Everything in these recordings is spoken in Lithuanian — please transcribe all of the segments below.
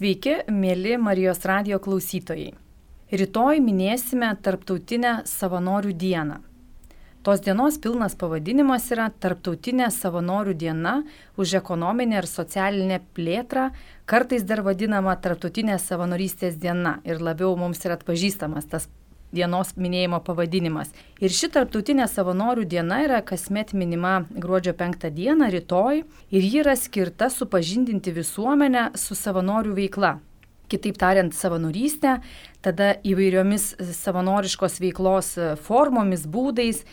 Sveiki, mėly Marijos radio klausytojai. Rytoj minėsime Tarptautinę savanorių dieną. Tos dienos pilnas pavadinimas yra Tarptautinė savanorių diena už ekonominę ir socialinę plėtrą, kartais dar vadinama Tarptautinė savanorystės diena ir labiau mums yra atpažįstamas tas dienos minėjimo pavadinimas. Ir ši tarptautinė savanorių diena yra kasmet minima gruodžio 5 dieną, rytoj, ir ji yra skirta supažindinti visuomenę su savanorių veikla. Kitaip tariant, savanorystę, tada įvairiomis savanoriškos veiklos formomis, būdais.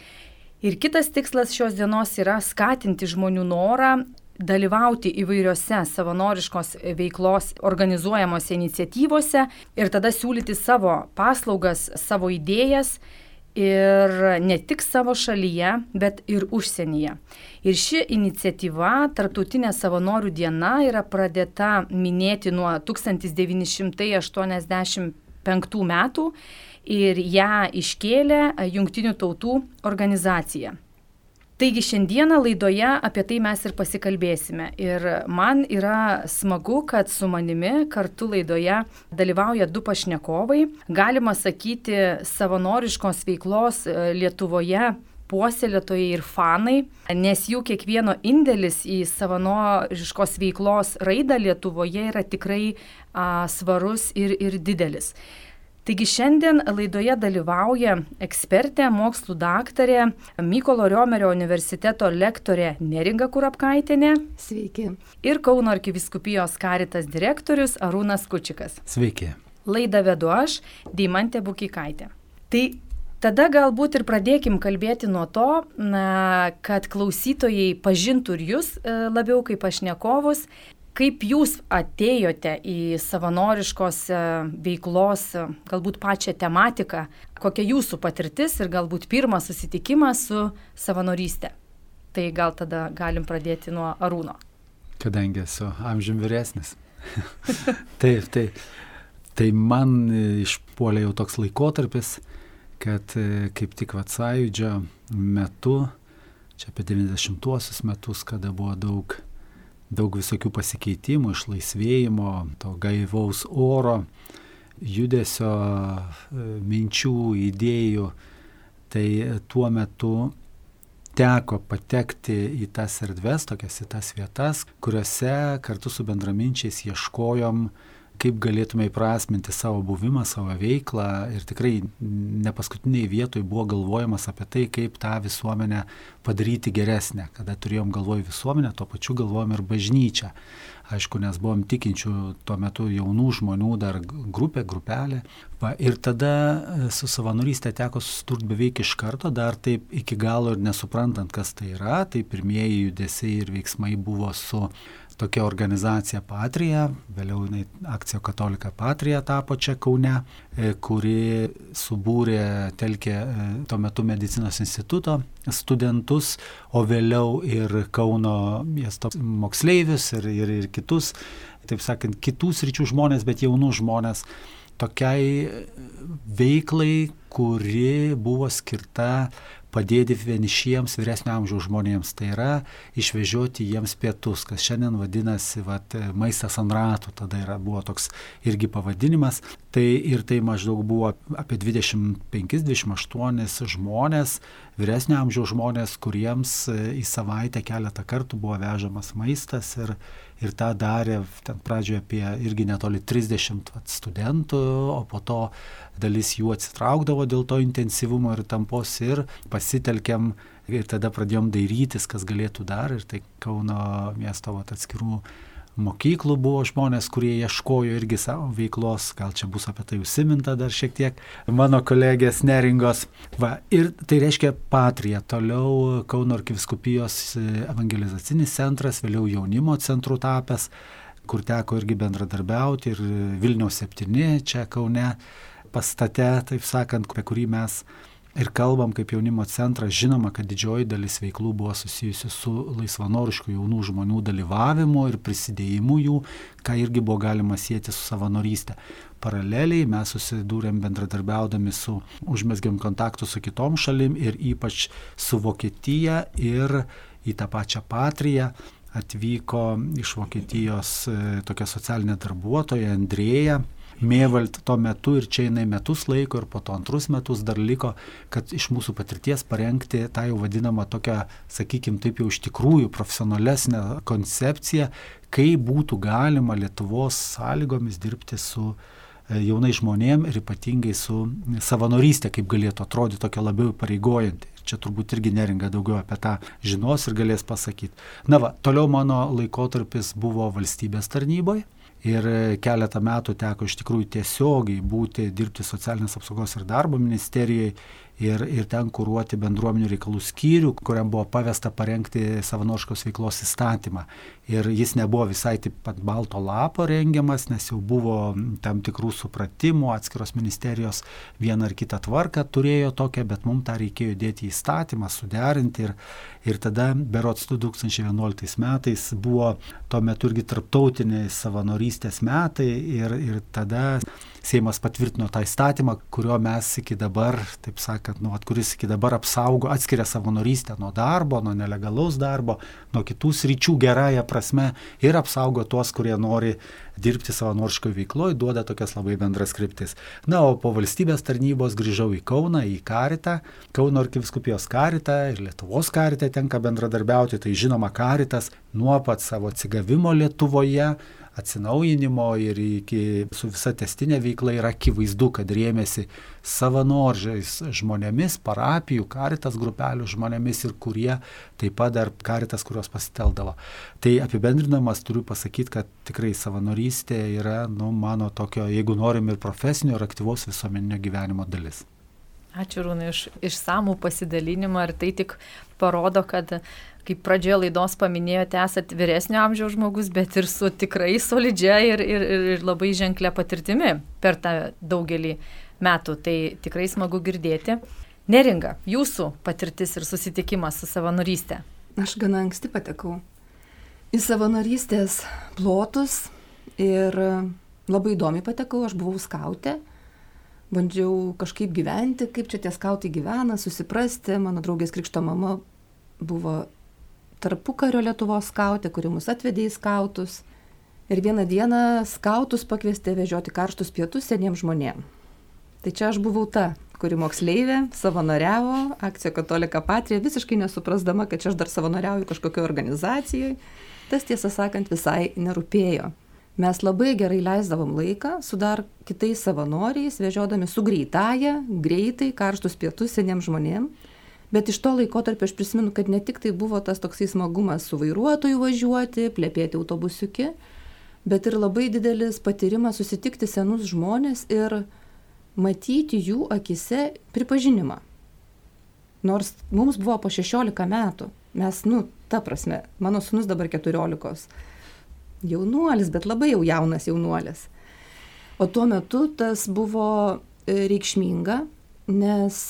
Ir kitas tikslas šios dienos yra skatinti žmonių norą dalyvauti įvairiose savanoriškos veiklos organizuojamose iniciatyvose ir tada siūlyti savo paslaugas, savo idėjas ir ne tik savo šalyje, bet ir užsienyje. Ir ši iniciatyva, Tarptautinė savanorių diena, yra pradėta minėti nuo 1985 metų ir ją iškėlė Junktinių tautų organizacija. Taigi šiandieną laidoje apie tai mes ir pasikalbėsime. Ir man yra smagu, kad su manimi kartu laidoje dalyvauja du pašnekovai. Galima sakyti, savanoriškos veiklos e, Lietuvoje puoselėtojai ir fanai, nes jų kiekvieno indėlis į savanoriškos veiklos raidą Lietuvoje yra tikrai a, svarus ir, ir didelis. Taigi šiandien laidoje dalyvauja ekspertė, mokslų daktarė, Mykolo Riomerio universiteto lektorė Neringa Kurapkaitinė. Sveiki. Ir Kauno arkiviskupijos karitas direktorius Arūnas Kučikas. Sveiki. Laidą vedu aš, Deimantė Bukikaitė. Tai Tada galbūt ir pradėkim kalbėti nuo to, na, kad klausytojai pažintų ir jūs e, labiau kaip pašnekovus Kaip jūs atėjote į savanoriškos e, veiklos, e, galbūt pačią tematiką, kokia jūsų patirtis ir galbūt pirmas susitikimas su savanorystė? Tai gal tada galim pradėti nuo Arūno. Kadangi esu amžim vyresnis. taip, tai, tai man išpuolė jau toks laikotarpis, kad e, kaip tik Vatsajudžio metu, čia apie 90-uosius metus, kada buvo daug daug visokių pasikeitimų, išlaisvėjimo, to gaivaus oro, judesio, e, minčių, idėjų. Tai tuo metu teko patekti į tas erdves, tokias į tas vietas, kuriuose kartu su bendraminčiais ieškojom kaip galėtume įprasminti savo buvimą, savo veiklą ir tikrai ne paskutiniai vietoj buvo galvojamas apie tai, kaip tą visuomenę padaryti geresnę. Kada turėjom galvoj visuomenę, tuo pačiu galvojom ir bažnyčią. Aišku, nes buvom tikinčių tuo metu jaunų žmonių dar grupė, grupelė. Va, ir tada e, su savanorystė teko susidurti beveik iš karto, dar taip iki galo ir nesuprantant, kas tai yra. Tai pirmieji judesiai ir veiksmai buvo su tokia organizacija Patrija, vėliau jinai akcija Katolika Patrija tapo čia Kaune, e, kuri subūrė, telkė e, tuo metu medicinos instituto studentus, o vėliau ir Kauno miesto moksleivius ir, ir, ir kitus, taip sakant, kitų sričių žmonės, bet jaunų žmonės tokiai veiklai, kuri buvo skirta padėti vienišiems vyresnio amžiaus žmonėms, tai yra išvežioti jiems pietus, kas šiandien vadinasi vat, maistas ant ratų, tada yra, buvo toks irgi pavadinimas. Tai ir tai maždaug buvo apie 25-28 žmonės, vyresnio amžiaus žmonės, kuriems į savaitę keletą kartų buvo vežamas maistas ir, ir tą darė ten pradžioje apie irgi netoli 30 vat, studentų, o po to dalis jų atsitraukdavo dėl to intensyvumo ir tampos ir pasitelkiam ir tada pradėjom dairytis, kas galėtų dar ir tai Kauno miesto vat, atskirų mokyklų buvo žmonės, kurie ieškojo irgi savo veiklos, gal čia bus apie tai užsiminta dar šiek tiek, mano kolegės neringos. Va, ir tai reiškia Patrija, toliau Kauno arkiviskupijos evangelizacinis centras, vėliau jaunimo centrų tapęs, kur teko irgi bendradarbiauti ir Vilniaus 7 čia Kaune pastate, taip sakant, apie kurį mes ir kalbam kaip jaunimo centras, žinoma, kad didžioji dalis veiklų buvo susijusi su laisvanoriškų jaunų žmonių dalyvavimu ir prisidėjimu jų, ką irgi buvo galima sėti su savanorystė. Paraleliai mes susidūrėm bendradarbiaudami su, užmesgiam kontaktus su kitom šalim ir ypač su Vokietija ir į tą pačią patriją atvyko iš Vokietijos e, tokia socialinė darbuotoja Andrėja. Mėvalt tuo metu ir čia jinai metus laiko ir po to antrus metus dar liko, kad iš mūsų patirties parengti tą jau vadinamą tokią, sakykime, taip jau iš tikrųjų profesionalesnę koncepciją, kaip būtų galima Lietuvos sąlygomis dirbti su e, jaunai žmonėm ir ypatingai su savanorystė, kaip galėtų atrodyti tokia labiau pareigojanti. Čia turbūt irgi neringa daugiau apie tą žinos ir galės pasakyti. Na va, toliau mano laikotarpis buvo valstybės tarnyboje. Ir keletą metų teko iš tikrųjų tiesiogiai būti, dirbti socialinės apsaugos ir darbo ministerijoje ir, ir ten kūruoti bendruomenių reikalų skyrių, kuriam buvo pavesta parengti savanoriškos veiklos įstatymą. Ir jis nebuvo visai taip pat balto lapo rengiamas, nes jau buvo tam tikrų supratimų, atskiros ministerijos vieną ar kitą tvarką turėjo tokią, bet mums tą reikėjo dėti į įstatymą, suderinti. Ir, ir tada, berots 2011 metais, buvo tuo metu irgi tarptautiniai savanorystės metai ir, ir tada Seimas patvirtino tą įstatymą, kurio mes iki dabar, taip sakant, nu, kuris iki dabar apsaugo, atskiria savanorystę nuo darbo, nuo nelegalaus darbo, nuo kitų sričių gerąją prasme ir apsaugo tuos, kurie nori dirbti savanoriškoje veikloje, duoda tokias labai bendras kryptis. Na, o po valstybės tarnybos grįžau į Kauną, į Karitą, Kauno arkiviskupijos Karitą ir Lietuvos Karitą tenka bendradarbiauti, tai žinoma, Karitas nuo pat savo atsigavimo Lietuvoje atsinaujinimo ir iki su visa testinė veikla yra akivaizdu, kad rėmėsi savanoriais žmonėmis, parapijų, karitas grupelių žmonėmis ir kurie taip pat dar karitas, kurios pasiteldavo. Tai apibendrinamas turiu pasakyti, kad tikrai savanorystė yra, nu, mano tokio, jeigu norim ir profesinio, ir aktyvaus visuomeninio gyvenimo dalis. Ačiū Rūnai iš išsamų pasidalinimą ir tai tik parodo, kad kaip pradžioje laidos paminėjote, esate vyresnio amžiaus žmogus, bet ir su tikrai solidžia ir, ir, ir labai ženklia patirtimi per tą daugelį metų. Tai tikrai smagu girdėti. Neringa, jūsų patirtis ir susitikimas su savanorystė. Aš gana anksti patekau į savanorystės plotus ir labai įdomiai patekau, aš buvau skautė bandžiau kažkaip gyventi, kaip čia tie skautai gyvena, susiprasti. Mano draugės krikšto mama buvo tarpukario Lietuvos skautė, kuri mus atvedė į skautus. Ir vieną dieną skautus pakviesti vežioti karštus pietus seniems žmonėms. Tai čia aš buvau ta, kuri moksleivė, savanoriavo, akcija Katolika Patrija, visiškai nesuprasdama, kad čia aš dar savanoriauju kažkokio organizacijoje. Tas tiesą sakant visai nerūpėjo. Mes labai gerai leisdavom laiką su dar kitais savanoriais, vežiodami su greitaja, greitai, karštus pietus seniems žmonėms Bet iš to laikotarpio aš prisimenu, kad ne tik tai buvo tas toksai smagumas su vairuotoju važiuoti, plėpėti autobusiuki, bet ir labai didelis patyrimas susitikti senus žmonės ir matyti jų akise pripažinimą. Nors mums buvo po 16 metų, mes, nu, ta prasme, mano sunus dabar 14. Jaunuolis, bet labai jau jaunas jaunuolis. O tuo metu tas buvo e, reikšminga, nes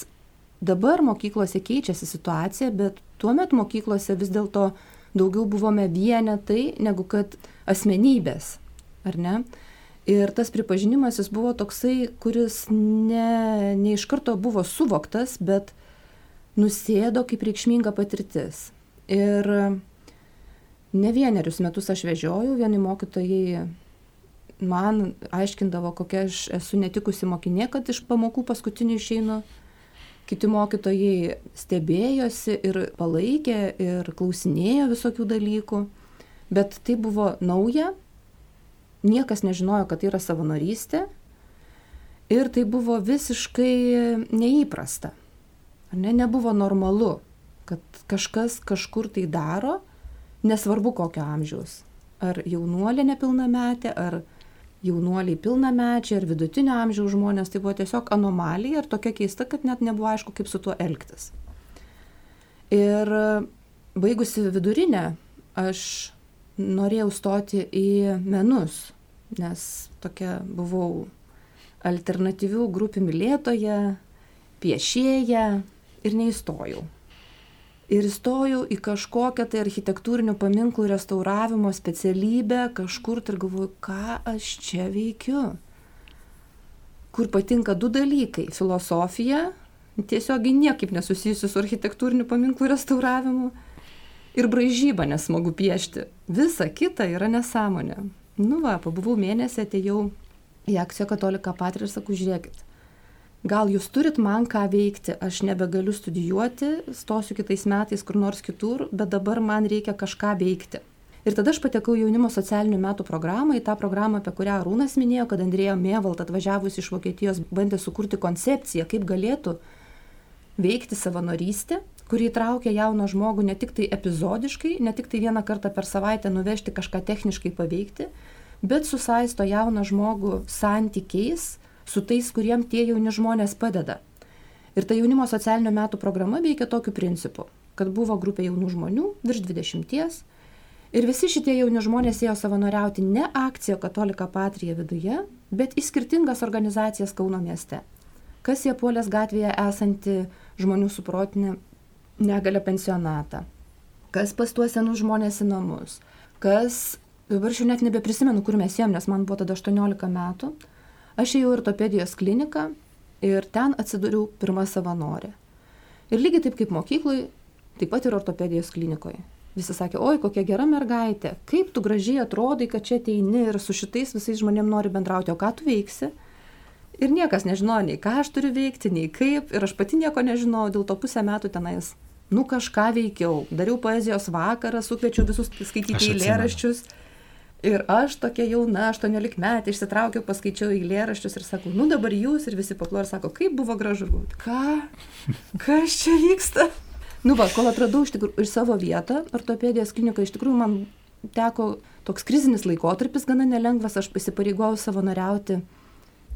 Dabar mokyklose keičiasi situacija, bet tuomet mokyklose vis dėlto daugiau buvome vienetai negu kad asmenybės, ar ne? Ir tas pripažinimas jis buvo toksai, kuris ne, ne iš karto buvo suvoktas, bet nusėdo kaip reikšminga patirtis. Ir ne vienerius metus aš vežiojau, vieni mokytojai man aiškindavo, kokia aš esu netikusi mokinė, kad iš pamokų paskutinių išeinu. Kiti mokytojai stebėjosi ir palaikė ir klausinėjo visokių dalykų, bet tai buvo nauja, niekas nežinojo, kad tai yra savanorystė. Ir tai buvo visiškai neįprasta. Ne, nebuvo normalu, kad kažkas kažkur tai daro, nesvarbu kokio amžiaus. Ar jaunuolė nepilnametė, ar jaunuoliai pilnamečiai ar vidutinio amžiaus žmonės, tai buvo tiesiog anomalija ir tokia keista, kad net nebuvo aišku, kaip su tuo elgtis. Ir baigusi vidurinę, aš norėjau stoti į menus, nes tokia buvau alternatyvių grupių mylėtoja, piešėja ir neįstojau ir įstojau į kažkokią tai architektūrinių paminklų restauravimo specialybę kažkur tai ir galvoju, ką aš čia veikiu. Kur patinka du dalykai - filosofija, tiesiogiai niekaip nesusijusi su architektūrinių paminklų restauravimu, Ir bražybą nesmagu piešti. Visa kita yra nesąmonė. Nu va, pabuvau mėnesį, atėjau į akciją katoliką patirį ir sakau, žiūrėkit, gal jūs turit man ką veikti, aš nebegaliu studijuoti, stosiu kitais metais kur nors kitur, bet dabar man reikia kažką veikti. Ir tada aš patekau jaunimo socialinių metų programą, į tą programą, apie kurią Rūnas minėjo, kad Andrėja Mėvalt atvažiavus iš Vokietijos bandė sukurti koncepciją, kaip galėtų veikti savanorystę, kuri įtraukia jauną žmogų ne tik tai epizodiškai, ne tik tai vieną kartą per savaitę nuvežti kažką techniškai paveikti, bet susaisto jauną žmogų santykiais su tais, kuriem tie jauni žmonės padeda. Ir ta jaunimo socialinio metų programa veikia tokiu principu, kad buvo grupė jaunų žmonių, virš 20, ir visi šitie jauni žmonės ėjo savanoriauti ne akcijo Katolika Patrija viduje, bet į skirtingas organizacijas Kauno mieste. Kas jie puolės gatvėje esanti žmonių su protinė negalė pensionatą, kas pas tuos senus žmonės į namus, kas, dabar aš jau net nebeprisimenu, kur mes ėjom, nes man buvo tada 18 metų, Aš ėjau į ortopedijos kliniką ir ten atsidūriau pirmą savanorę. Ir lygiai taip kaip mokyklai, taip pat ir ortopedijos klinikoje. Visi sakė, oi, kokia gera mergaitė, kaip tu gražiai atrodai, kad čia ateini ir su šitais visais žmonėmis nori bendrauti, o ką tu veiksi? Ir niekas nežinojo nei ką aš turiu veikti, nei kaip, ir aš pati nieko nežinojau, dėl to pusę metų tenais, nu kažką veikiau, dariau poezijos vakarą, sukviečiau visus skaityti eilėraščius. Atsimenu Ir aš tokia jauna, 18 metai, išsitraukiau, paskaičiau eilėraščius ir sakau, nu dabar jūs ir visi paklo ir sako, kaip buvo gražu būti. Ką? Kas čia vyksta? Nu va, kol atradau iš tikrųjų ir savo vietą, ortopedijos klinikoje, iš tikrųjų man teko toks krizinis laikotarpis gana nelengvas, aš įsipareigojau savanoriauti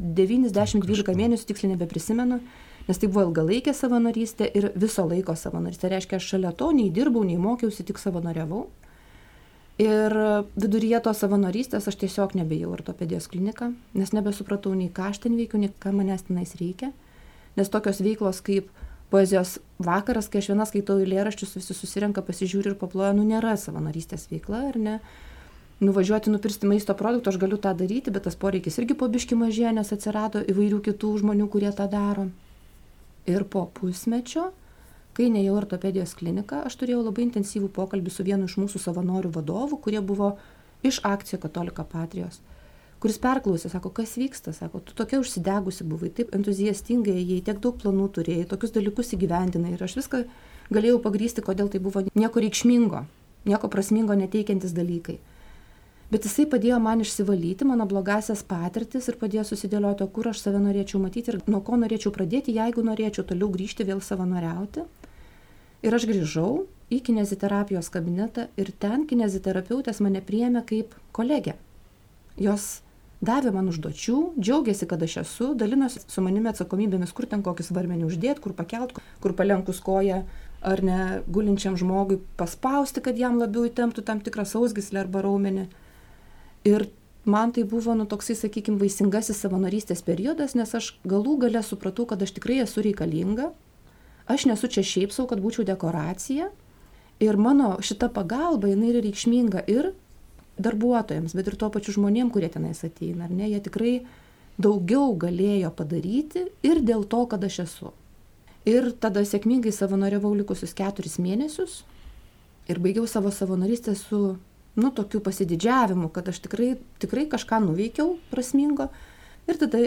90-12 mėnesių, tiksliai nebeprisimenu, nes tai buvo ilgalaikė savanorystė ir viso laiko savanorystė. Tai reiškia, aš šalia to nei dirbau, nei mokiausi, tik savanoriavau. Ir viduryje tos savanorystės aš tiesiog nebejau ortopedijos kliniką, nes nebesupratau nei ką aš ten veikiu, nei ką manęs tenais reikia. Nes tokios veiklos kaip poezijos vakaras, kai aš viena skaitau eilėraščius, visi susirenka, pasižiūri ir paploja, nu nėra savanorystės veikla, ar ne? Nuvažiuoti nupirsti maisto produktų, aš galiu tą daryti, bet tas poreikis irgi po biški mažėja, nes atsirado įvairių kitų žmonių, kurie tą daro. Ir po pusmečio kai nėjau į ortopedijos kliniką aš turėjau labai intensyvų pokalbį su vienu iš mūsų savanorių vadovų kurie buvo iš akcijo katolika patrijos kuris perklausė sako kas vyksta sako tu tokia užsidegusi buvai taip entuziastingai ėjai tiek daug planų turėjai tokius dalykus įgyvendinai ir aš viską galėjau pagrįsti kodėl tai buvo nieko reikšmingo nieko prasmingo neteikiantys dalykai bet jisai padėjo man išsivalyti mano blogąsias patirtis ir padėjo susidėlioti, kur aš save norėčiau matyti ir nuo ko norėčiau pradėti, jeigu norėčiau toliau grįžti vėl savanoriauti. Ir aš grįžau į kineziterapijos kabinetą ir ten kineziterapeutės mane priėmė kaip kolegę. Jos davė man užduočių, džiaugiasi, kad aš esu, dalinosi su manimi atsakomybėmis, kur ten kokį svarmenį uždėti, kur pakelt, kur palenkus koją ar ne gulinčiam žmogui paspausti, kad jam labiau įtemptų tam tikrą sausgislę arba raumenį. Ir man tai buvo, nu, toksai, sakykime, vaisingasis savanorystės periodas, nes aš galų gale supratau, kad aš tikrai esu reikalinga. Aš nesu čia šiaip savo, kad būčiau dekoracija. Ir mano šita pagalba, jinai yra reikšminga ir darbuotojams, bet ir tuo pačiu žmonėm, kurie tenais ateina, ar ne, jie tikrai daugiau galėjo padaryti ir dėl to, kad aš esu. Ir tada sėkmingai savanoriavau likusius keturis mėnesius ir baigiau savo savanorystę su nu, tokiu pasididžiavimu, kad aš tikrai, tikrai kažką nuveikiau prasmingo. Ir tada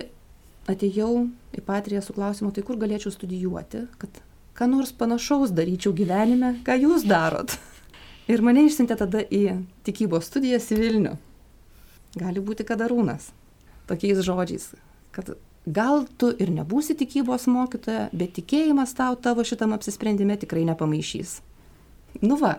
atėjau į patriją su klausimu, tai kur galėčiau studijuoti, kad ką nors panašaus daryčiau gyvenime, ką jūs darot. Ir mane išsintė tada į tikybos studijas į Vilnių. Gali būti kadarūnas. Tokiais žodžiais, kad gal tu ir nebūsi tikybos mokytoja, bet tikėjimas tau tavo šitam apsisprendime tikrai nepamaišys. Nu va,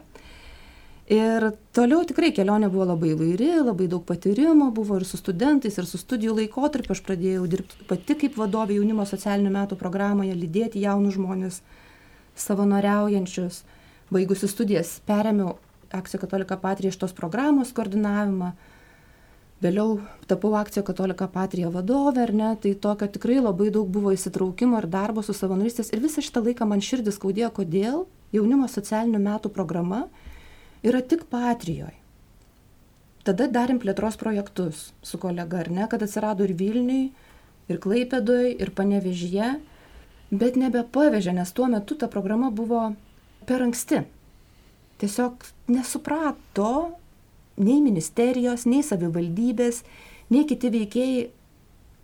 Ir toliau tikrai kelionė buvo labai įvairi, labai daug patyrimo buvo ir su studentais, ir su studijų laikotarpiu. Aš pradėjau dirbti pati kaip vadovė jaunimo socialinių metų programoje, lydėti jaunus žmonės, savanoriaujančius. Baigusi studijas, perėmiau Akcijo Katolika Patrija iš tos programos koordinavimą. Vėliau tapau Akcijo Katolika Patrija vadovė, ar ne, tai tokio tikrai labai daug buvo įsitraukimo ir darbo su savanoristės. Ir visą šitą laiką man širdis skaudėjo, kodėl jaunimo socialinių metų programa yra tik Patrijoje. Tada darėm plėtros projektus su kolega, ar ne, kad atsirado ir Vilniui, ir Klaipėdoje, ir Panevežyje, bet nebepavežė, nes tuo metu ta programa buvo per anksti. tiesiog nesuprato nei ministerijos, nei savivaldybės, nei kiti veikėjai,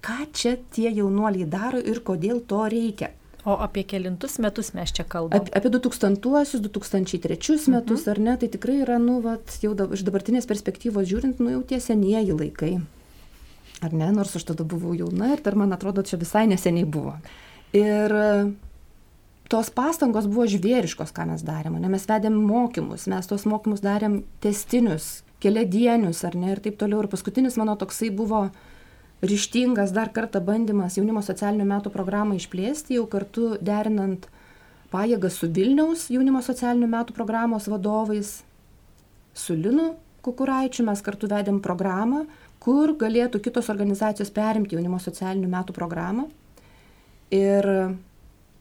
ką čia tie jaunuoliai daro ir kodėl to reikia. O apie kelintus metus mes čia kalbame? Apie, apie 2000-uosius, 2003 metus, mhm. ar ne, tai tikrai yra, nu, vat, jau da, iš dabartinės perspektyvos žiūrint, nu, jau tie senieji laikai. Ar ne, nors aš tada buvau jauna ir dar, man atrodo, čia visai neseniai buvo. Ir tos pastangos buvo žvėriškos, ką mes darėme. Ne, mes vedėm mokymus, mes tos mokymus darėm testinius, keliadienius, ar ne, ir taip toliau. Ir paskutinis mano toksai buvo ryštingas dar kartą bandymas jaunimo socialinių metų programą išplėsti, jau kartu derinant pajėgas su Vilniaus jaunimo socialinių metų programos vadovais, su Linu Kukuraičiu mes kartu vedėm programą, kur galėtų kitos organizacijos perimti jaunimo socialinių metų programą ir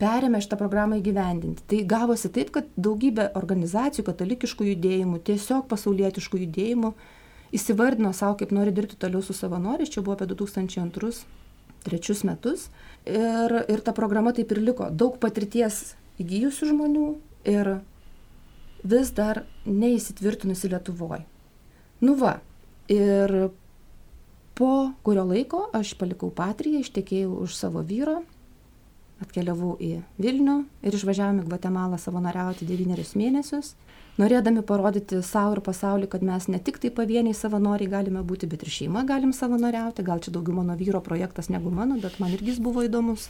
perėmė šitą programą įgyvendinti. Tai gavosi taip, kad daugybė organizacijų, katalikiškų judėjimų, tiesiog pasaulietiškų judėjimų įsivardino savo, kaip nori dirbti toliau su savanoriais, čia buvo apie 2002-2003 metus. Ir, ir ta programa taip ir liko. Daug patirties įgyjusių žmonių ir vis dar neįsitvirtinusi Lietuvoje. Nu va, ir po kurio laiko aš palikau Patriją, ištekėjau už savo vyro, atkeliavau į Vilnių ir išvažiavome į Gvatemalą savanoriauti devynerius mėnesius norėdami parodyti sau ir pasauliui, kad mes ne tik tai pavieniai savanoriai galime būti, bet ir šeima galim savanoriauti. Gal čia daugiau mano vyro projektas negu mano, bet man irgi jis buvo įdomus.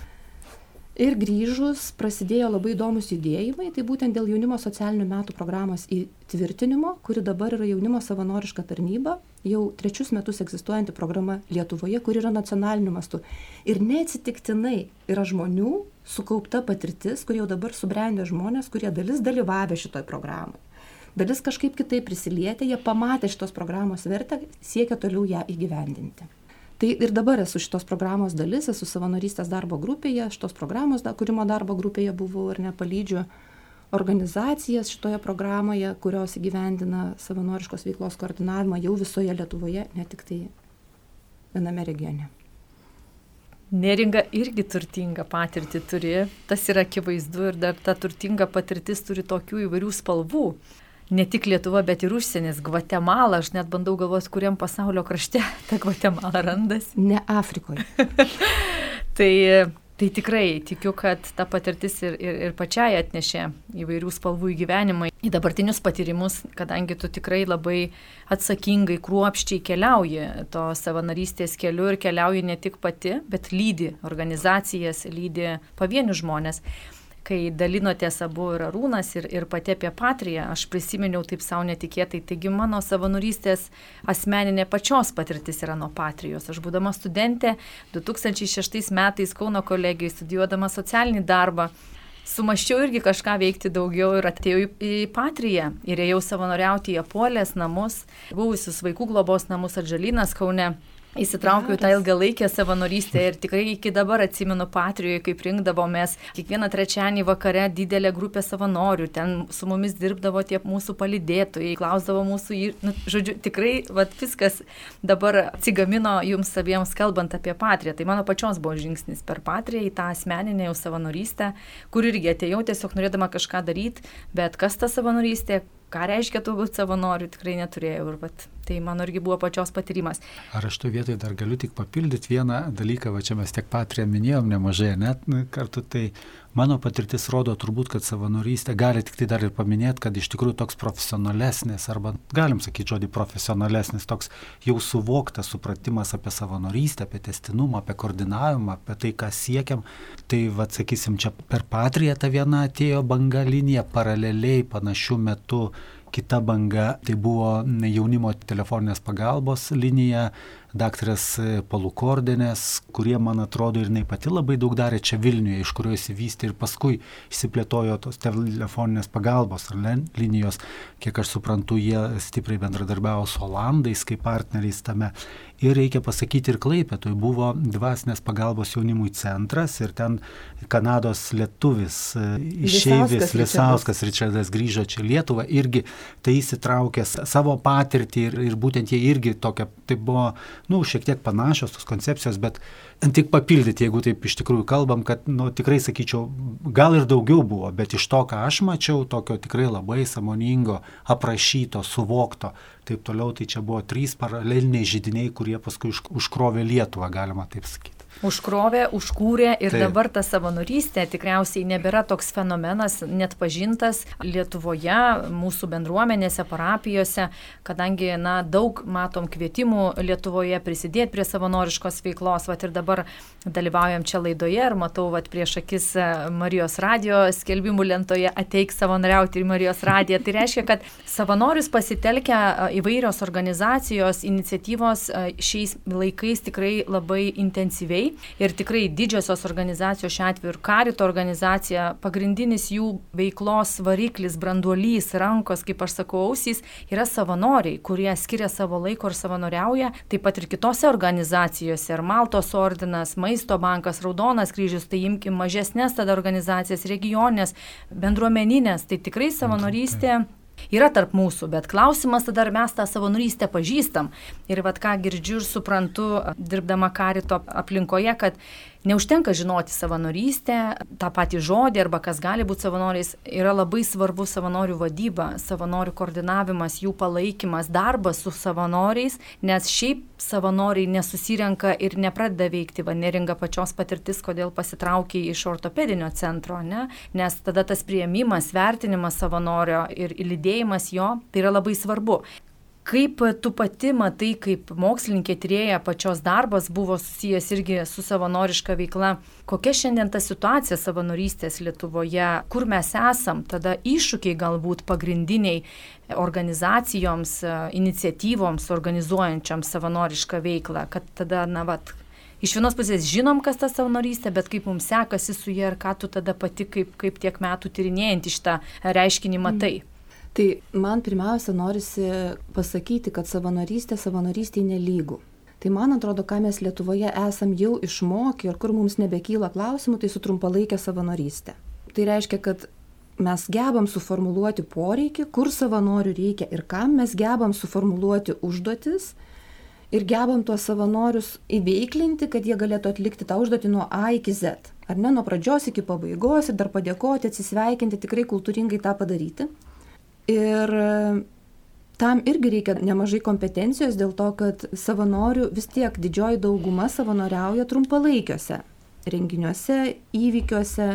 Ir grįžus prasidėjo labai įdomus judėjimai, tai būtent dėl jaunimo socialinių metų programos įtvirtinimo, kuri dabar yra jaunimo savanoriška tarnyba, jau trečius metus egzistuojanti programa Lietuvoje, kuri yra nacionaliniu mastu. Ir neatsitiktinai yra žmonių sukaupta patirtis, kurie jau dabar subrendė žmonės, kurie dalis dalyvavę šitoj programai dalis kažkaip kitaip prisilietė, jie pamatė šitos programos vertę, siekia toliau ją įgyvendinti. Tai ir dabar esu šitos programos dalis, esu savanorystės darbo grupėje, šitos programos da, kūrimo darbo grupėje buvau ir nepalydžiu organizacijas šitoje programoje, kurios įgyvendina savanoriškos veiklos koordinavimą jau visoje Lietuvoje, ne tik tai viename regione. Neringa irgi turtingą patirtį turi, tas yra akivaizdu ir dar ta turtinga patirtis turi tokių įvairių spalvų ne tik Lietuva, bet ir užsienis, Gvatemala, aš net bandau galvoti, kuriam pasaulio krašte ta Gvatemala randasi. Ne Afrikoje. tai, tai tikrai tikiu, kad ta patirtis ir, ir, ir pačiai atnešė įvairių spalvų į gyvenimą, į dabartinius patyrimus, kadangi tu tikrai labai atsakingai, kruopščiai keliauji to savanorystės keliu ir keliauji ne tik pati, bet lydi organizacijas, lydi pavienius žmonės kai dalinotės abu ir Arūnas, ir, ir pati apie Patriją, aš prisiminiau taip savo netikėtai. Taigi mano savanorystės asmeninė pačios patirtis yra nuo Patrijos. Aš būdama studentė 2006 metais Kauno kolegijoje studijuodama socialinį darbą. Sumaščiau irgi kažką veikti daugiau ir atėjau į Patriją ir ėjau savanoriauti į Apolės namus, buvusius vaikų globos namus Atžalynas Kaune. Įsitraukiau tą ilgalaikę savanorystę ir tikrai iki dabar atsimenu Patrijoje, kaip rinkdavomės kiekvieną trečiąjį vakare didelė grupė savanorių, ten su mumis dirbdavo tie mūsų palidėtojai, klausdavo mūsų, nu, žodžiu, tikrai vat, viskas dabar atsigamino jums abiems kalbant apie Patriją. Tai mano pačios buvo žingsnis per Patriją į tą asmeninę jau savanorystę, kur irgi atėjau tiesiog norėdama kažką daryti, bet kas ta savanorystė, ką reiškia tu būti savanoriu, tikrai neturėjau. Ir vat, tai mano irgi buvo pačios patyrimas. Ar aš tu vietoj dar galiu tik papildyti vieną dalyką, va čia mes tiek patrią minėjom nemažai, net nu, kartu tai mano patirtis rodo turbūt, kad savanorystė gali tik tai dar ir paminėti, kad iš tikrųjų toks profesionalesnis, arba galim sakyti žodį profesionalesnis, toks jau suvoktas supratimas apie savanorystę, apie testinumą, apie koordinavimą, apie tai, ką siekiam. Tai, vad sakysim, čia per patriją ta viena atėjo banga linija paraleliai panašių metų kita banga tai buvo jaunimo telefoninės pagalbos linija, daktaras Palukordinės, kurie, man atrodo, ir jinai pati labai daug darė čia Vilniuje, iš kurio įsivystė ir paskui išsiplėtojo tos telefoninės pagalbos ar linijos. Kiek aš suprantu, jie stipriai bendradarbiavo su Olandais kaip partneriais tame. Ir reikia pasakyti, ir Klaipėtoj buvo dvasinės pagalbos jaunimui centras ir ten Kanados lietuvis, e, išeivis Lisauskas Ričardas grįžo čia Lietuvą, irgi tai įsitraukė savo patirtį ir, ir būtent jie irgi tokia, tai buvo nu, šiek tiek panašios tos koncepcijos, bet tik papildyti, jeigu taip iš tikrųjų kalbam, kad, nu, tikrai sakyčiau, gal ir daugiau buvo, bet iš to, ką aš mačiau, tokio tikrai labai samoningo, aprašyto, suvokto, taip toliau, tai čia buvo trys paraleliniai žydiniai, kurie paskui užkrovė Lietuvą, galima taip sakyti užkrovė, užkūrė ir Taip. dabar ta savanorystė tikriausiai nebėra toks fenomenas net pažintas Lietuvoje, mūsų bendruomenėse, parapijose, kadangi na, daug matom kvietimų Lietuvoje prisidėti prie savanoriškos veiklos, vat ir dabar dalyvaujam čia laidoje ir matau, vat prieš akis e, Marijos radio skelbimų lentoje ateik savanoriauti į Marijos radiją. Tai reiškia, kad savanorius pasitelkia e, įvairios organizacijos, iniciatyvos e, šiais laikais tikrai labai intensyviai ir tikrai didžiosios organizacijos, šiuo atveju ir karito organizacija, pagrindinis jų veiklos variklis, branduolys, rankos, kaip aš sakau, ausys, yra savanoriai, kurie skiria savo laiko ir savanoriauja, taip pat ir kitose organizacijose, ir Maltos ordinas, Maisto bankas, Raudonas kryžius, tai imkim mažesnės tada organizacijas, regioninės, bendruomeninės, tai tikrai savanorystė yra tarp mūsų, bet klausimas tada, ar mes tą savanorystę pažįstam. Ir vad ką girdžiu ir suprantu, dirbdama karito aplinkoje, kad Neužtenka žinoti savanorystę, tą patį žodį arba kas gali būti savanoriais, yra labai svarbu savanorių vadyba, savanorių koordinavimas, jų palaikymas, darbas su savanoriais, nes šiaip savanoriai nesusirenka ir nepradeda veikti, va neringa pačios patirtis, kodėl pasitraukė iš ortopedinio centro, ne? nes tada tas prieimimas, vertinimas savanorio ir lydėjimas jo, tai yra labai svarbu. Kaip tu pati matai, kaip mokslininkė tyrėja pačios darbas buvo susijęs irgi su savanoriška veikla, kokia šiandien ta situacija savanorystės Lietuvoje, kur mes esam, tada iššūkiai galbūt pagrindiniai organizacijoms, iniciatyvoms organizuojančioms savanorišką veiklą, kad tada, na, vat, iš vienos pusės žinom, kas ta savanorystė, bet kaip mums sekasi su ja ir ką tu tada pati kaip, kaip tiek metų tyrinėjant iš tą reiškinį matai. Mm. Tai man pirmiausia norisi pasakyti, kad savanorystė savanorystė nelygų. Tai man atrodo, ką mes Lietuvoje esam jau išmokę ir kur mums nebekyla klausimų, tai su trumpalaikė savanorystė. Tai reiškia, kad mes gebam suformuluoti poreikį, kur savanorių reikia ir kam mes gebam suformuluoti užduotis ir gebam tuos savanorius įveiklinti, kad jie galėtų atlikti tą užduotį nuo A iki Z. Ar ne nuo pradžios iki pabaigos ir dar padėkoti, atsisveikinti, tikrai kultūringai tą padaryti. Ir e, tam irgi reikia nemažai kompetencijos dėl to, kad savanorių vis tiek didžioji dauguma savanoriauja trumpalaikiuose renginiuose, įvykiuose,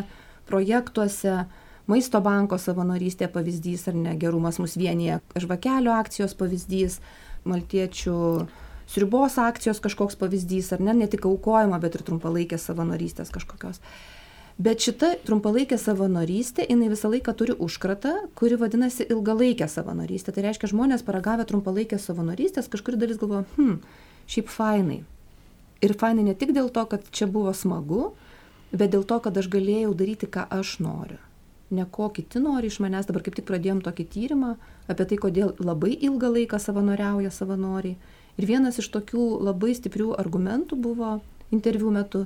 projektuose. Maisto banko savanorystė pavyzdys ar ne, gerumas mus vienyje, žvakelio akcijos pavyzdys, maltiečių sriubos akcijos kažkoks pavyzdys, ar ne, ne tik aukojimo, bet ir trumpalaikės savanorystės kažkokios. Bet šita trumpalaikė savanorystė, jinai visą laiką turi užkratą, kuri vadinasi ilgalaikė savanorystė. Tai reiškia, žmonės paragavę trumpalaikės savanorystės, kažkuri dalis galvoja, hm, šiaip fainai. Ir fainai ne tik dėl to, kad čia buvo smagu, bet dėl to, kad aš galėjau daryti, ką aš noriu. Ne ko kiti nori iš manęs, dabar kaip tik pradėjom tokį tyrimą apie tai, kodėl labai ilgą laiką savanoriauja savanoriai. Ir vienas iš tokių labai stiprių argumentų buvo interviu metu,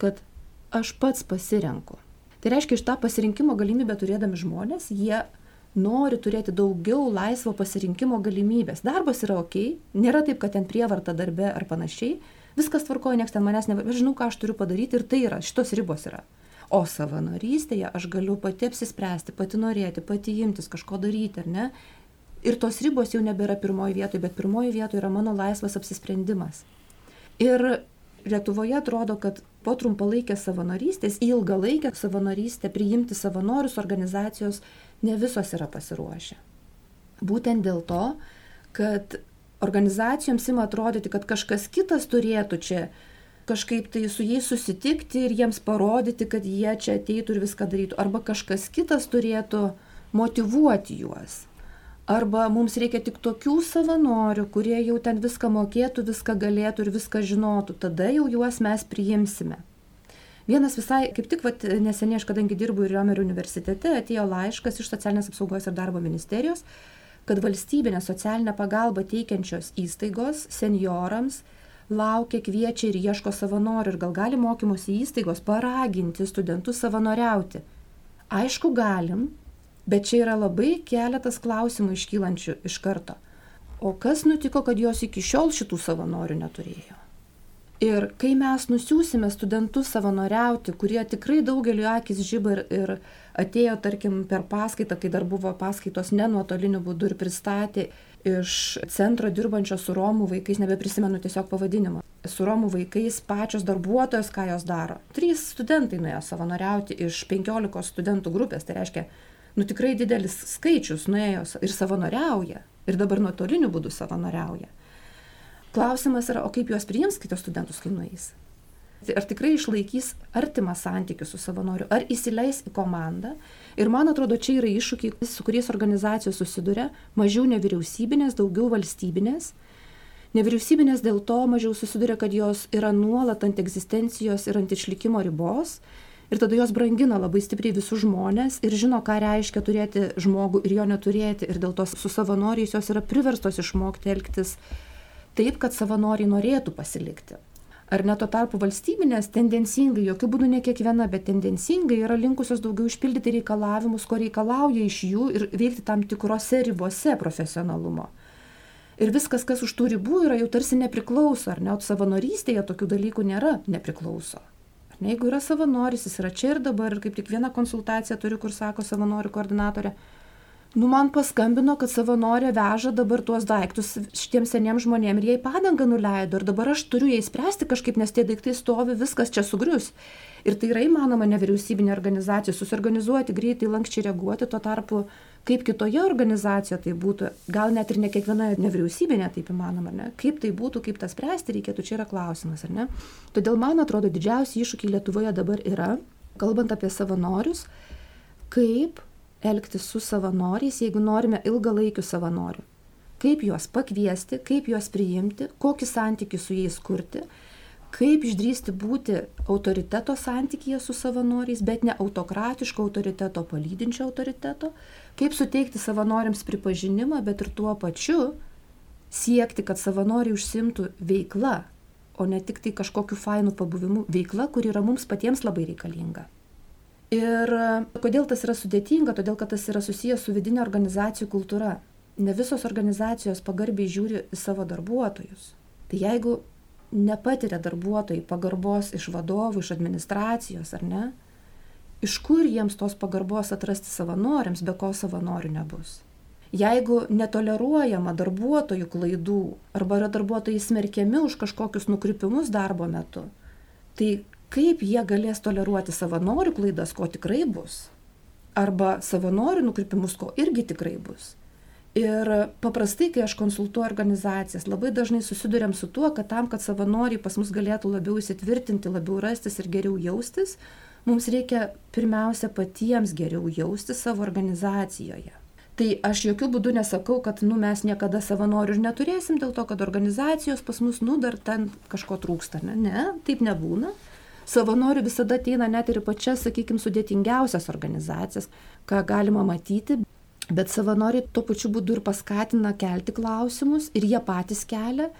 kad aš pats pasirenku. Tai reiškia, iš tą pasirinkimo galimybę turėdami žmonės, jie nori turėti daugiau laisvo pasirinkimo galimybės. Darbas yra ok, nėra taip, kad ten prievarta darbe ar panašiai, viskas tvarkoja, niekas ten manęs nevažiuoja, žinau, ką aš turiu padaryti ir tai yra, šitos ribos yra. O savanorystėje aš galiu pati apsispręsti, pati norėti, pati imtis kažko daryti, ar ne? Ir tos ribos jau nebėra pirmoji vietoje, bet pirmoji vietoje yra mano laisvas apsisprendimas. Ir Lietuvoje atrodo, kad po trumpalaikės savanorystės į ilgalaikę savanorystę priimti savanorius organizacijos ne visos yra pasiruošę. Būtent dėl to, kad organizacijoms ima atrodyti, kad kažkas kitas turėtų čia kažkaip tai su jais susitikti ir jiems parodyti, kad jie čia ateitų ir viską darytų. Arba kažkas kitas turėtų motivuoti juos. Arba mums reikia tik tokių savanorių, kurie jau ten viską mokėtų, viską galėtų ir viską žinotų. Tada jau juos mes priimsime. Vienas visai, kaip tik vat, neseniai, aš kadangi dirbu ir Riomerio universitete, atėjo laiškas iš socialinės apsaugos ir darbo ministerijos, kad valstybinė socialinė pagalba teikiančios įstaigos seniorams laukia, kviečia ir ieško savanorių ir gal gali mokymosi įstaigos paraginti studentus savanoriauti. Aišku, galim, Bet čia yra labai keletas klausimų iškylančių iš karto. o kas nutiko, kad jos iki šiol šitų savanorių neturėjo. Ir kai mes nusiūsime studentus savanoriauti, kurie tikrai daugeliu akis žyba ir, ir atėjo, tarkim, per paskaitą, kai dar buvo paskaitos ne nuotoliniu būdu ir pristatė iš centro dirbančio su Romų vaikais, nebeprisimenu tiesiog pavadinimo, su Romų vaikais pačios darbuotojos, ką jos daro. Trys studentai nuėjo savanoriauti iš 15 studentų grupės, tai reiškia, nu tikrai didelis skaičius nuėjo ir savanoriauja. Ir dabar nuotoliniu būdu savanoriauja. Klausimas yra, o kaip juos priims kitos studentus, kai nueis? Ar tikrai išlaikys artimą santykių su savanoriu, ar įsileis į komandą. Ir man atrodo, čia yra iššūkiai, su kuriais organizacijos susiduria, mažiau nevyriausybinės, daugiau valstybinės. Nevyriausybinės dėl to mažiau susiduria, kad jos yra nuolat ant egzistencijos ir ant išlikimo ribos. Ir tada jos brangina labai stipriai visus žmonės ir žino, ką reiškia turėti žmogų ir jo neturėti. Ir dėl to su savanoriais jos yra priverstos išmokti elgtis taip, kad savanoriai norėtų pasilikti. Ar ne tuo tarpu valstybinės tendencingai, jokių būdų ne kiekviena, bet tendencingai yra linkusios daugiau išpildyti reikalavimus, ko reikalauja iš jų ir veikti tam tikrose ribose profesionalumo. Ir viskas, kas už tų ribų yra, jau tarsi nepriklauso, ar ne, o savanorystėje tokių dalykų nėra, nepriklauso. Jeigu yra savanoris, jis yra čia ir dabar, ir kaip tik vieną konsultaciją turiu, kur sako savanorių koordinatorė, nu man paskambino, kad savanorė veža dabar tuos daiktus šitiems seniems žmonėms ir į padangą nuleido ir dabar aš turiu jai spręsti kažkaip, nes tie daiktai stovi, viskas čia sugrius. Ir tai yra įmanoma nevyriausybinė organizacija, susiorganizuoti, greitai, lankščiai reaguoti, tuo tarpu kaip kitoje organizacijoje tai būtų, gal net ir ne kiekviena nevyriausybinė taip įmanoma, ne? kaip tai būtų, kaip tą spręsti reikėtų, čia yra klausimas, ar ne? Todėl man atrodo didžiausi iššūkiai Lietuvoje dabar yra, kalbant apie savanorius, kaip elgtis su savanoriais, jeigu norime ilgalaikių savanorių. Kaip juos pakviesti, kaip juos priimti, kokį santykių su jais kurti, kaip išdrysti būti autoriteto santykėje su savanoriais, bet ne autokratiško autoriteto, palydinčio autoriteto, kaip suteikti savanoriams pripažinimą, bet ir tuo pačiu siekti, kad savanoriai užsimtų veikla, o ne tik tai kažkokiu fainu pabuvimu veikla, kur yra mums patiems labai reikalinga. Ir kodėl tas yra sudėtinga? Todėl, kad tas yra susijęs su vidinė organizacijų kultūra. Ne visos organizacijos pagarbiai žiūri savo darbuotojus. Tai jeigu nepatiria darbuotojai pagarbos iš vadovų, iš administracijos ar ne, iš kur jiems tos pagarbos atrasti savanoriams, be ko savanorių nebus? Jeigu netoleruojama darbuotojų klaidų arba yra darbuotojai smerkiami už kažkokius nukrypimus darbo metu, tai kaip jie galės toleruoti savanorių klaidas, ko tikrai bus, arba savanorių nukrypimus, ko irgi tikrai bus. Ir paprastai, kai aš konsultuoju organizacijas, labai dažnai susidurėm su tuo, kad tam, kad savanoriai pas mus galėtų labiau įsitvirtinti, labiau rastis ir geriau jaustis, mums reikia pirmiausia patiems geriau jaustis savo organizacijoje. Tai aš jokių būdų nesakau, kad nu, mes niekada savanorių ir neturėsim dėl to, kad organizacijos pas mus, nu, dar ten kažko trūksta. Ne, ne taip nebūna savanorių visada ateina net ir pačias, sakykime, sudėtingiausias organizacijas, ką galima matyti. Bet savanoriai tuo pačiu būdu ir paskatina kelti klausimus ir jie patys kelia.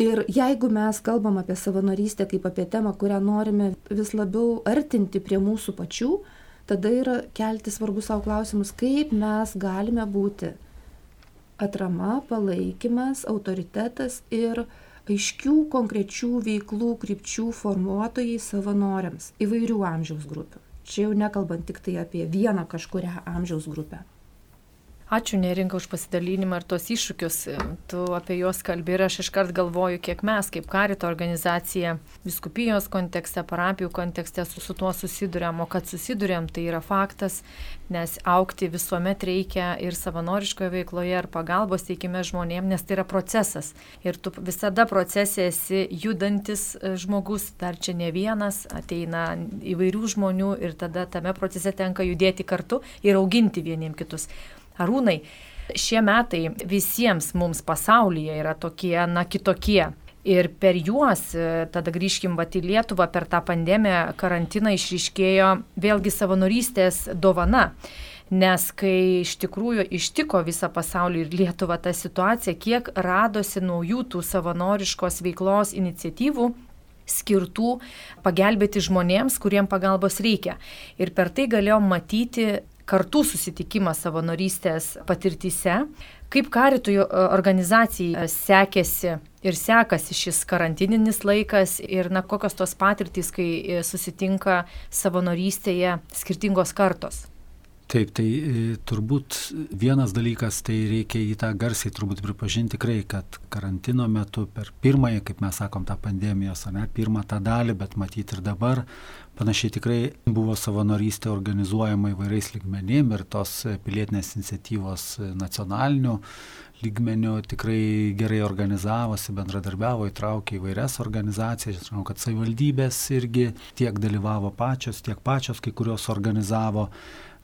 Ir jeigu mes kalbam apie savanorystę kaip apie temą, kurią norime vis labiau artinti prie mūsų pačių, tada yra kelti svarbus savo klausimus, kaip mes galime būti atrama, palaikymas, autoritetas ir aiškių konkrečių veiklų krypčių formuotojai savanoriams įvairių amžiaus grupių. Čia jau nekalbant tik tai apie vieną kažkurią amžiaus grupę. Ačiū Nerinka už pasidalinimą ir tos iššūkius. Tu apie juos kalbė ir aš iškart galvoju, kiek mes kaip karito organizacija viskupijos kontekste, parapijų kontekste su, su tuo susidurėm, o kad susidurėm, tai yra faktas, nes aukti visuomet reikia ir savanoriškoje veikloje, ir pagalbos teikime žmonėm, nes tai yra procesas. Ir tu visada procese esi judantis e, žmogus, dar čia ne vienas, ateina įvairių žmonių ir tada tame procese tenka judėti kartu ir auginti vieniem kitus. Arūnai, šie metai visiems mums pasaulyje yra tokie, na, kitokie. Ir per juos, e, tada grįžkim vat į Lietuvą, per tą pandemiją, karantiną išryškėjo vėlgi savanorystės dovana. Nes kai iš tikrųjų ištiko visą pasaulį ir Lietuvą tą situaciją, kiek radosi naujų tų savanoriškos veiklos iniciatyvų, skirtų pagelbėti žmonėms, kuriem pagalbos reikia. Ir per tai galėjom matyti kartų susitikimas savanorystės patirtyse. Kaip karitui organizacijai sekėsi ir sekasi šis karantininis laikas ir na, kokios tos patirtys, kai susitinka savanorystėje skirtingos kartos? Taip, tai e, turbūt vienas dalykas, tai reikia į tą garsiai turbūt pripažinti tikrai, kad karantino metu per pirmąją, kaip mes sakom, tą pandemijos, ne, pirmą tą dalį, bet matyti ir dabar, panašiai tikrai buvo savanorystė organizuojama įvairiais lygmenim ir tos pilietinės iniciatyvos nacionalinių lygmenių tikrai gerai organizavosi, bendradarbiavo, įtraukė įvairias organizacijas. Žinau, kad savivaldybės irgi tiek dalyvavo pačios, tiek pačios kai kurios organizavo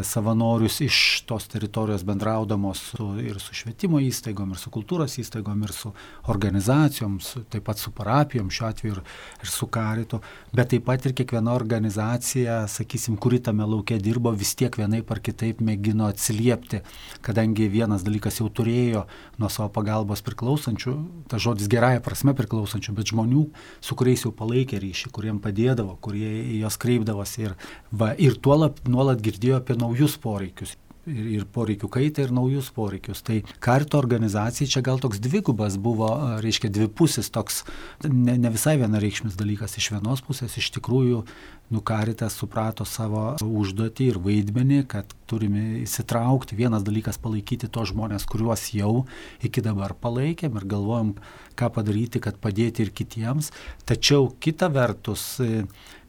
savanorius iš tos teritorijos bendraudamos su, ir su švietimo įstaigom, ir su kultūros įstaigom, ir su organizacijom, su, taip pat su parapijom, šiuo atveju ir, ir su karitu, bet taip pat ir kiekviena organizacija, sakysim, kuri tame laukia dirbo, vis tiek vienaip ar kitaip mėgino atsiliepti, kadangi vienas dalykas jau turėjo nuo savo pagalbos priklausančių, ta žodis gerąją prasme priklausančių, bet žmonių, su kuriais jau palaikė ryšį, kuriem padėdavo, kurie į juos kreipdavosi ir, va, ir tuolap nuolat girdėjo apie naujus poreikius. Ir, ir poreikių kaitą, ir naujus poreikius. Tai karto organizacijai čia gal toks dvigubas buvo, reiškia, dvipusis toks, ne, ne visai vienareikšmis dalykas. Iš vienos pusės iš tikrųjų Nukaritas suprato savo užduotį ir vaidmenį, kad turime įsitraukti. Vienas dalykas palaikyti tos žmonės, kuriuos jau iki dabar palaikėm ir galvojom, ką padaryti, kad padėti ir kitiems. Tačiau kita vertus,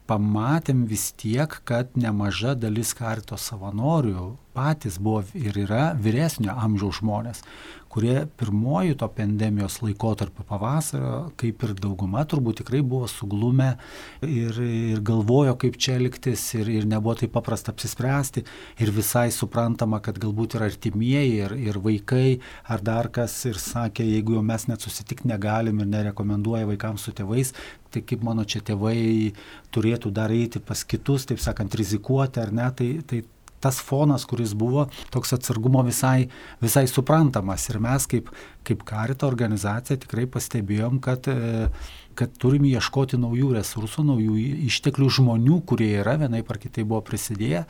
pamatėm vis tiek, kad nemaža dalis karito savanorių patys buvo ir yra vyresnio amžiaus žmonės, kurie pirmojų to pandemijos laikotarpio pavasario, kaip ir dauguma, turbūt tikrai buvo suglumę ir, ir galvojo, kaip čia elgtis ir, ir nebuvo taip paprasta apsispręsti. Ir visai suprantama, kad galbūt ir artimieji, ir, ir vaikai, ar dar kas ir sakė, jeigu jau mes net susitikti negalim ir nerekomenduoja vaikams su tėvais, tai kaip mano čia tėvai turėtų dar eiti pas kitus, taip sakant, rizikuoti ar ne, tai, tai tas fonas, kuris buvo, toks atsargumo visai, visai suprantamas. Ir mes kaip, kaip karito organizacija tikrai pastebėjom, kad, e, kad turim ieškoti naujų resursų, naujų išteklių žmonių, kurie yra vienai par kitai buvo prisidėję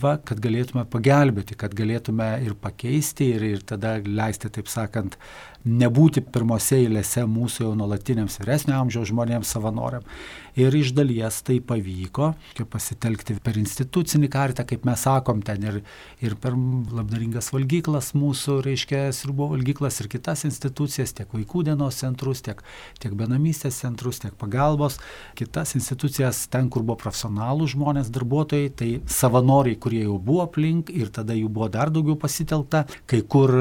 va, kad galėtume pagelbėti, kad galėtume ir pakeisti, ir, ir tada leisti, taip sakant, nebūti pirmose eilėse mūsų jau nuolatiniams vyresnio amžiaus žmonėms savanoriam. Ir iš dalies tai pavyko, kaip pasitelkti per institucinį kartą, kaip mes sakom, ten ir, ir per labdaringas valgyklas mūsų, reiškia, ir buvo valgyklas ir kitas institucijas, tiek vaikų dienos centrus, tiek, tiek benamystės centrus, tiek pagalbos, kitas institucijas, ten, kur buvo profesionalų žmonės, darbuotojai, tai savanoriai, kurie jau buvo aplink ir tada jų buvo dar daugiau pasitelkta. Kai kur,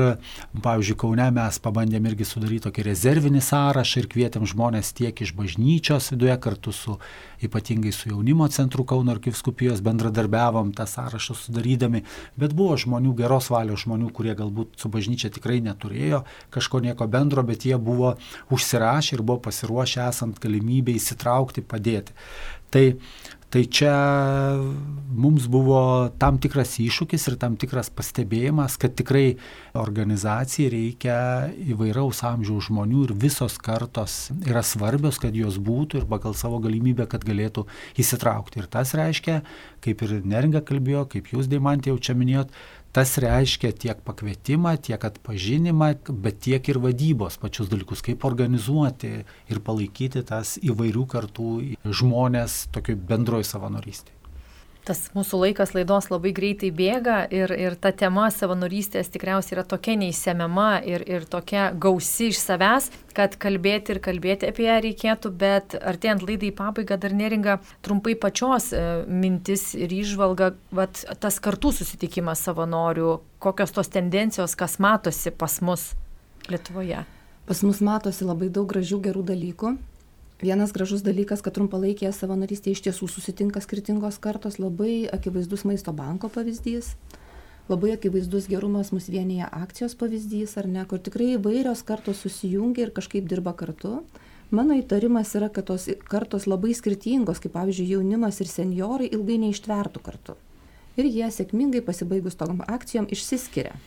pavyzdžiui, Kaune mes pabandėm irgi sudaryti tokį rezervinį sąrašą ir kvietėm žmonės tiek iš bažnyčios viduje kartu su, ypatingai su jaunimo centru Kauno arkiviskupijos bendradarbiavom tą sąrašą sudarydami, bet buvo žmonių, geros valios žmonių, kurie galbūt su bažnyčia tikrai neturėjo kažko nieko bendro, bet jie buvo užsirašę ir buvo pasiruošę esant galimybę įsitraukti, padėti. Tai Tai čia mums buvo tam tikras iššūkis ir tam tikras pastebėjimas, kad tikrai organizacijai reikia įvairaus amžiaus žmonių ir visos kartos yra svarbios, kad jos būtų ir pagal savo galimybę, kad galėtų įsitraukti. Ir tas reiškia, kaip ir Neringa kalbėjo, kaip jūs, Deimantė, jau čia minėjot, tas reiškia tiek pakvietimą, tiek atpažinimą, bet tiek ir vadybos pačius dalykus, kaip organizuoti ir palaikyti tas įvairių kartų žmonės tokioj bendroji savanorystė. Tas mūsų laikas laidos labai greitai bėga ir, ir ta tema savanorystės tikriausiai yra tokia neįsiemiama ir, ir tokia gausi iš savęs, kad kalbėti ir kalbėti apie ją reikėtų, bet artėjant laidai į pabaigą dar neringa trumpai pačios e, mintis ir išvalga, vat, tas kartų susitikimas savanorių, kokios tos tendencijos, kas matosi pas mus Lietuvoje. Pas mus matosi labai daug gražių gerų dalykų vienas gražus dalykas kad trumpalaikėje savanorystėje iš tiesų susitinka skirtingos kartos labai akivaizdus maisto banko pavyzdys labai akivaizdus gerumas mus vienija akcijos pavyzdys ar ne kur tikrai įvairios kartos susijungia ir kažkaip dirba kartu. Mano įtarimas yra kad tos kartos labai skirtingos kaip pavyzdžiui jaunimas ir senjorai ilgai neištvertų kartu. Ir jie sėkmingai pasibaigus tom akcijom išsiskiria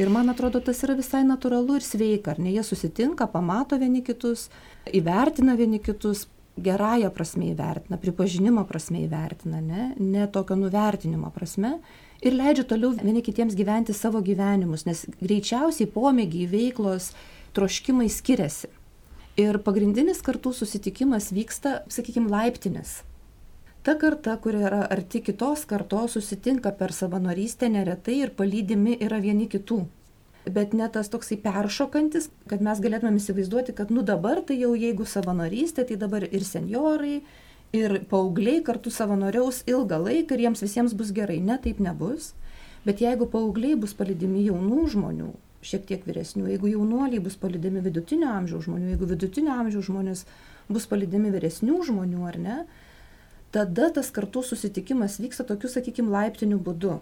Ir man atrodo, tas yra visai natūralu ir sveika, ar ne? Jie susitinka, pamato vieni kitus, įvertina vieni kitus, gerąją prasme įvertina, pripažinimo prasme įvertina, ne, ne tokio nuvertinimo prasme ir leidžia toliau vieni kitiems gyventi savo gyvenimus, nes greičiausiai pomėgiai, veiklos, troškimai skiriasi. Ir pagrindinis kartų susitikimas vyksta, sakykime, laiptinės. Ta karta, kuri yra arti kitos kartos, susitinka per savanorystę neretai ir palydimi yra vieni kitų. Bet ne tas toksai peršokantis, kad mes galėtumėm įsivaizduoti, kad nu dabar tai jau jeigu savanorystė, tai dabar ir seniorai, ir paaugliai kartu savanoriaus ilgą laiką ir jiems visiems bus gerai. Ne, taip nebus. Bet jeigu paaugliai bus palydimi jaunų žmonių, šiek tiek vyresnių, jeigu jaunuoliai bus palydimi vidutinio amžiaus žmonių, jeigu vidutinio amžiaus žmonės bus palydimi vyresnių žmonių ar ne, tada tas kartų susitikimas vyksta tokiu, sakykime, laiptiniu būdu.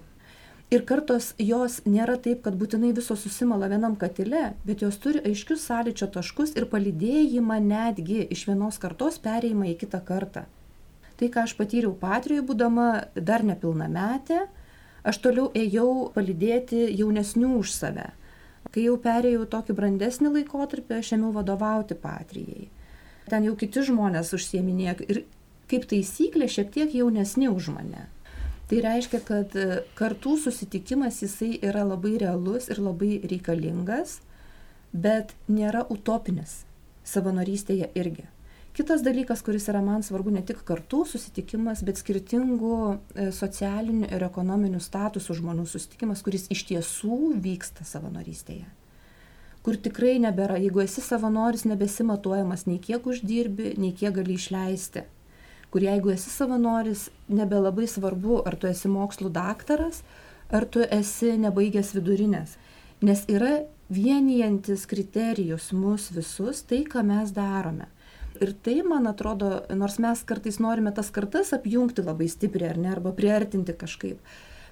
Ir kartos jos nėra taip, kad būtinai visos susimala vienam katile, bet jos turi aiškius sąlyčio taškus ir palydėjimą netgi iš vienos kartos perėjimą į kitą kartą tai ką aš patyriau patrijoje būdama dar nepilnametė, aš toliau ėjau palydėti jaunesnių už save. Kai jau perėjau tokį brandesnį laikotarpį, aš ėmiau vadovauti patrijai. Ten jau kiti žmonės užsieminėjo ir kaip taisyklė šiek tiek jaunesni už mane. Tai reiškia, kad kartų susitikimas jisai yra labai realus ir labai reikalingas, bet nėra utopinis savanorystėje irgi. Kitas dalykas, kuris yra man svarbu ne tik kartų susitikimas, bet skirtingų e, socialinių ir ekonominių statusų žmonių susitikimas, kuris iš tiesų vyksta savanorystėje. Kur tikrai nebėra, jeigu esi savanoris, nebesimatuojamas nei kiek uždirbi, nei kiek gali išleisti. Kur jeigu esi savanoris, nebelabai svarbu, ar tu esi mokslų daktaras, ar tu esi nebaigęs vidurinės. Nes yra vienijantis kriterijus mus visus tai, ką mes darome ir tai man atrodo nors mes kartais norime tas kartas apjungti labai stipriai ar ne arba priartinti kažkaip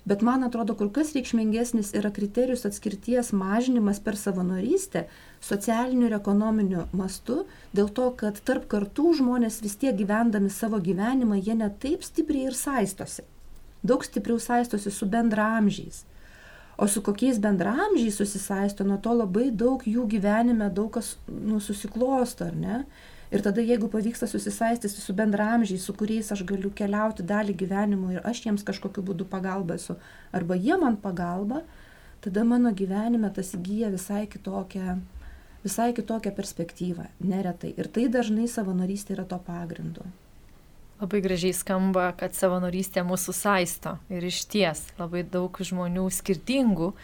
bet man atrodo kur kas reikšmingesnis yra kriterijus atskirties mažinimas per savanorystę socialiniu ir ekonominiu mastu dėl to kad tarp kartų žmonės vis tiek gyvendami savo gyvenimą jie ne taip stipriai ir saistosi. Daug stipriau saistosi su bendraamžiais. O su kokiais bendraamžiais susisaisto nuo to labai daug jų gyvenime daug kas nu susiklosto ar ne Ir tada, jeigu pavyksta susisaistyti su bendramžiais, su kuriais aš galiu keliauti dalį gyvenimo ir aš jiems kažkokiu būdu pagalba esu, arba jie man pagalba, tada mano gyvenime tas įgyja visai kitokią, visai kitokią perspektyvą, neretai. Ir tai dažnai savanorystė yra to pagrindu. Labai gražiai skamba, kad savanorystė mūsų saisto ir iš ties labai daug žmonių skirtingų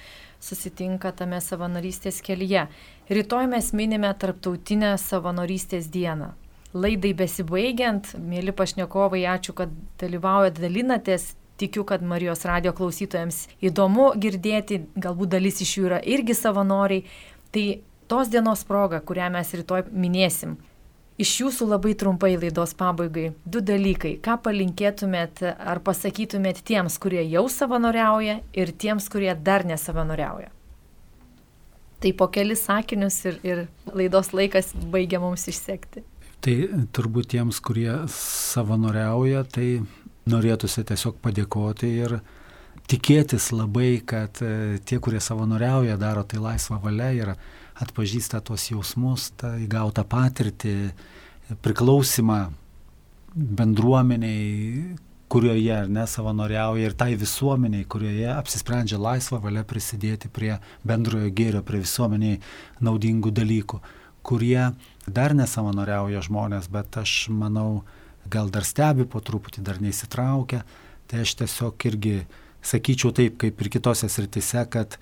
susitinka tame savanorystės kelyje. Rytoj mes minime Tarptautinę savanorystės dieną. Laidai besibaigiant, mėly pašnekovai, ačiū, kad dalyvaujate, dalinatės. Tikiu, kad Marijos radio klausytojams įdomu girdėti, galbūt dalis iš jų yra irgi savanoriai. Tai tos dienos proga, kurią mes rytoj minėsim, Iš jūsų labai trumpai laidos pabaigai du dalykai. Ką palinkėtumėt ar pasakytumėt tiems, kurie jau savanoriauja ir tiems, kurie dar nesavanoriauja? Tai po kelis sakinius ir, ir laidos laikas baigia mums išsekti. Tai turbūt tiems, kurie savanoriauja, tai norėtųsi tiesiog padėkoti ir tikėtis labai, kad e, tie, kurie savanoriauja, daro tai laisvą valią ir atpažįsta tuos jausmus, tą įgautą patirtį, priklausimą bendruomeniai, kurioje ar ne savanoriauja ir tai visuomeniai, kurioje apsisprendžia laisvą valią prisidėti prie bendrojo gėrio, prie visuomeniai naudingų dalykų, kurie dar nesavanoriauja žmonės, bet aš manau, gal dar stebi po truputį, dar neįsitraukia, tai aš tiesiog irgi sakyčiau taip, kaip ir kitose sritise, kad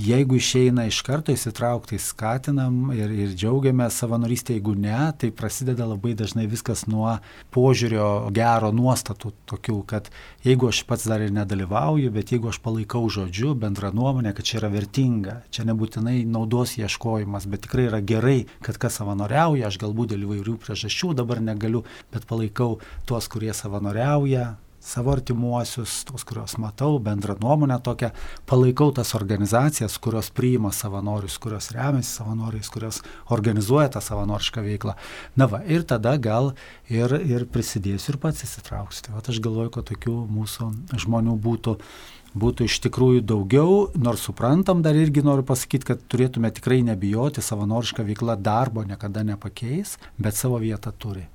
jeigu išeina iš karto įsitraukti, skatinam ir, ir džiaugiamės savanorystė, jeigu ne, tai prasideda labai dažnai viskas nuo požiūrio gero nuostatų, tokių, kad jeigu aš pats dar ir nedalyvauju, bet jeigu aš palaikau žodžiu bendrą nuomonę, kad čia yra vertinga, čia nebūtinai naudos ieškojimas, bet tikrai yra gerai, kad kas savanoriauja, aš galbūt dėl įvairių priežasčių dabar negaliu, bet palaikau tuos, kurie savanoriauja, savo artimuosius, tos, kuriuos matau, bendrą nuomonę tokią, palaikau tas organizacijas, kurios priima savanorius, kurios remiasi savanoriais, kurios organizuoja tą savanorišką veiklą. Na va, ir tada gal ir, ir prisidėsiu ir pats įsitrauksiu. Tai va, aš galvoju, kad tokių mūsų žmonių būtų būtų iš tikrųjų daugiau, nors suprantam, dar irgi noriu pasakyti, kad turėtume tikrai nebijoti, savanoriška veikla darbo niekada nepakeis, bet savo vietą turi.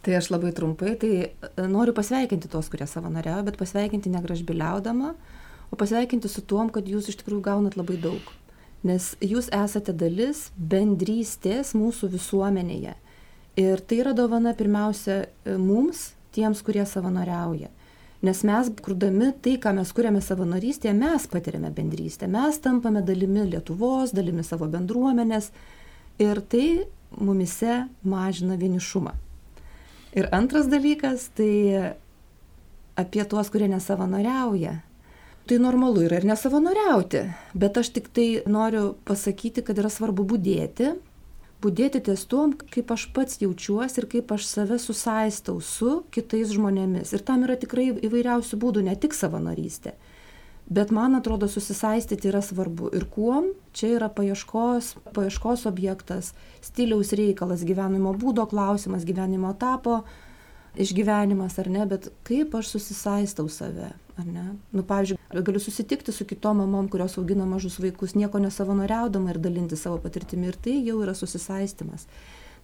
Tai aš labai trumpai, tai e, noriu pasveikinti tos, kurie savanoriavo, bet pasveikinti negražbiliaudama, o pasveikinti su tuom, kad jūs iš tikrųjų gaunat labai daug. Nes jūs esate dalis bendrystės mūsų visuomenėje. Ir tai yra dovana pirmiausia e, mums, tiems, kurie savanoriauja. Nes mes, kurdami tai, ką mes kuriame savanorystėje, mes patiriame bendrystę, mes tampame dalimi Lietuvos, dalimi savo bendruomenės ir tai mumise mažina vienišumą. Ir antras dalykas, tai apie tuos, kurie nesavanoriauja. Tai normalu yra ir nesavanoriauti, bet aš tik tai noriu pasakyti, kad yra svarbu būdėti, būdėti ties tuom, kaip aš pats jaučiuosi ir kaip aš save susaistau su kitais žmonėmis. Ir tam yra tikrai įvairiausių būdų, ne tik savanorystė. Bet man atrodo, susisaistyti yra svarbu. Ir kuom čia yra paieškos, paieškos objektas, stiliaus reikalas, gyvenimo būdo klausimas, gyvenimo etapo išgyvenimas ar ne, bet kaip aš susisaistau save, ar ne. Nu, pavyzdžiui, galiu susitikti su kitom mamom, kurios augina mažus vaikus, nieko nesavanoriaudama ir dalinti savo patirtimi ir tai jau yra susisaistimas.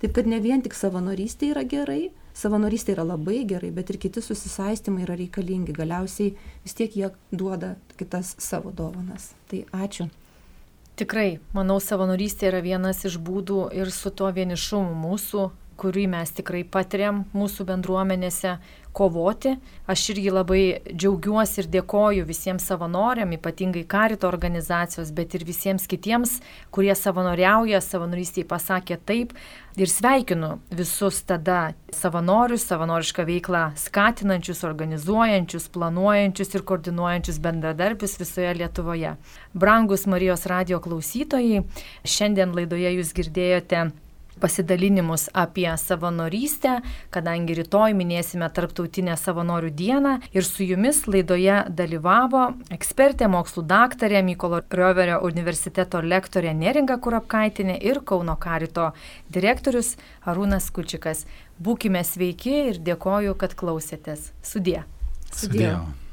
Taip kad ne vien tik savanorystė yra gerai, savanorystė yra labai gerai, bet ir kiti susisaistymai yra reikalingi. Galiausiai vis tiek jie duoda kitas savo dovanas. Tai ačiū. Tikrai, manau, savanorystė yra vienas iš būdų ir su tuo vienišumu mūsų kurį mes tikrai patiriam mūsų bendruomenėse, kovoti. Aš irgi labai džiaugiuosi ir dėkoju visiems savanoriam, ypatingai karito organizacijos, bet ir visiems kitiems, kurie savanoriauja, savanorystėje pasakė taip. Ir sveikinu visus tada savanorius, savanorišką veiklą skatinančius, organizuojančius, planuojančius ir koordinuojančius bendradarbius visoje Lietuvoje. Brangus Marijos radio klausytojai, šiandien laidoje jūs girdėjote pasidalinimus apie savanorystę, kadangi rytoj minėsime Tarptautinę savanorių dieną ir su jumis laidoje dalyvavo ekspertė, mokslų daktarė Mykolo Rioverio universiteto lektorė Neringa Kurapkaitinė ir Kauno karito direktorius Arūnas Kučikas. Būkime sveiki ir dėkoju, kad klausėtės. Sudie. Sudie. Sudie.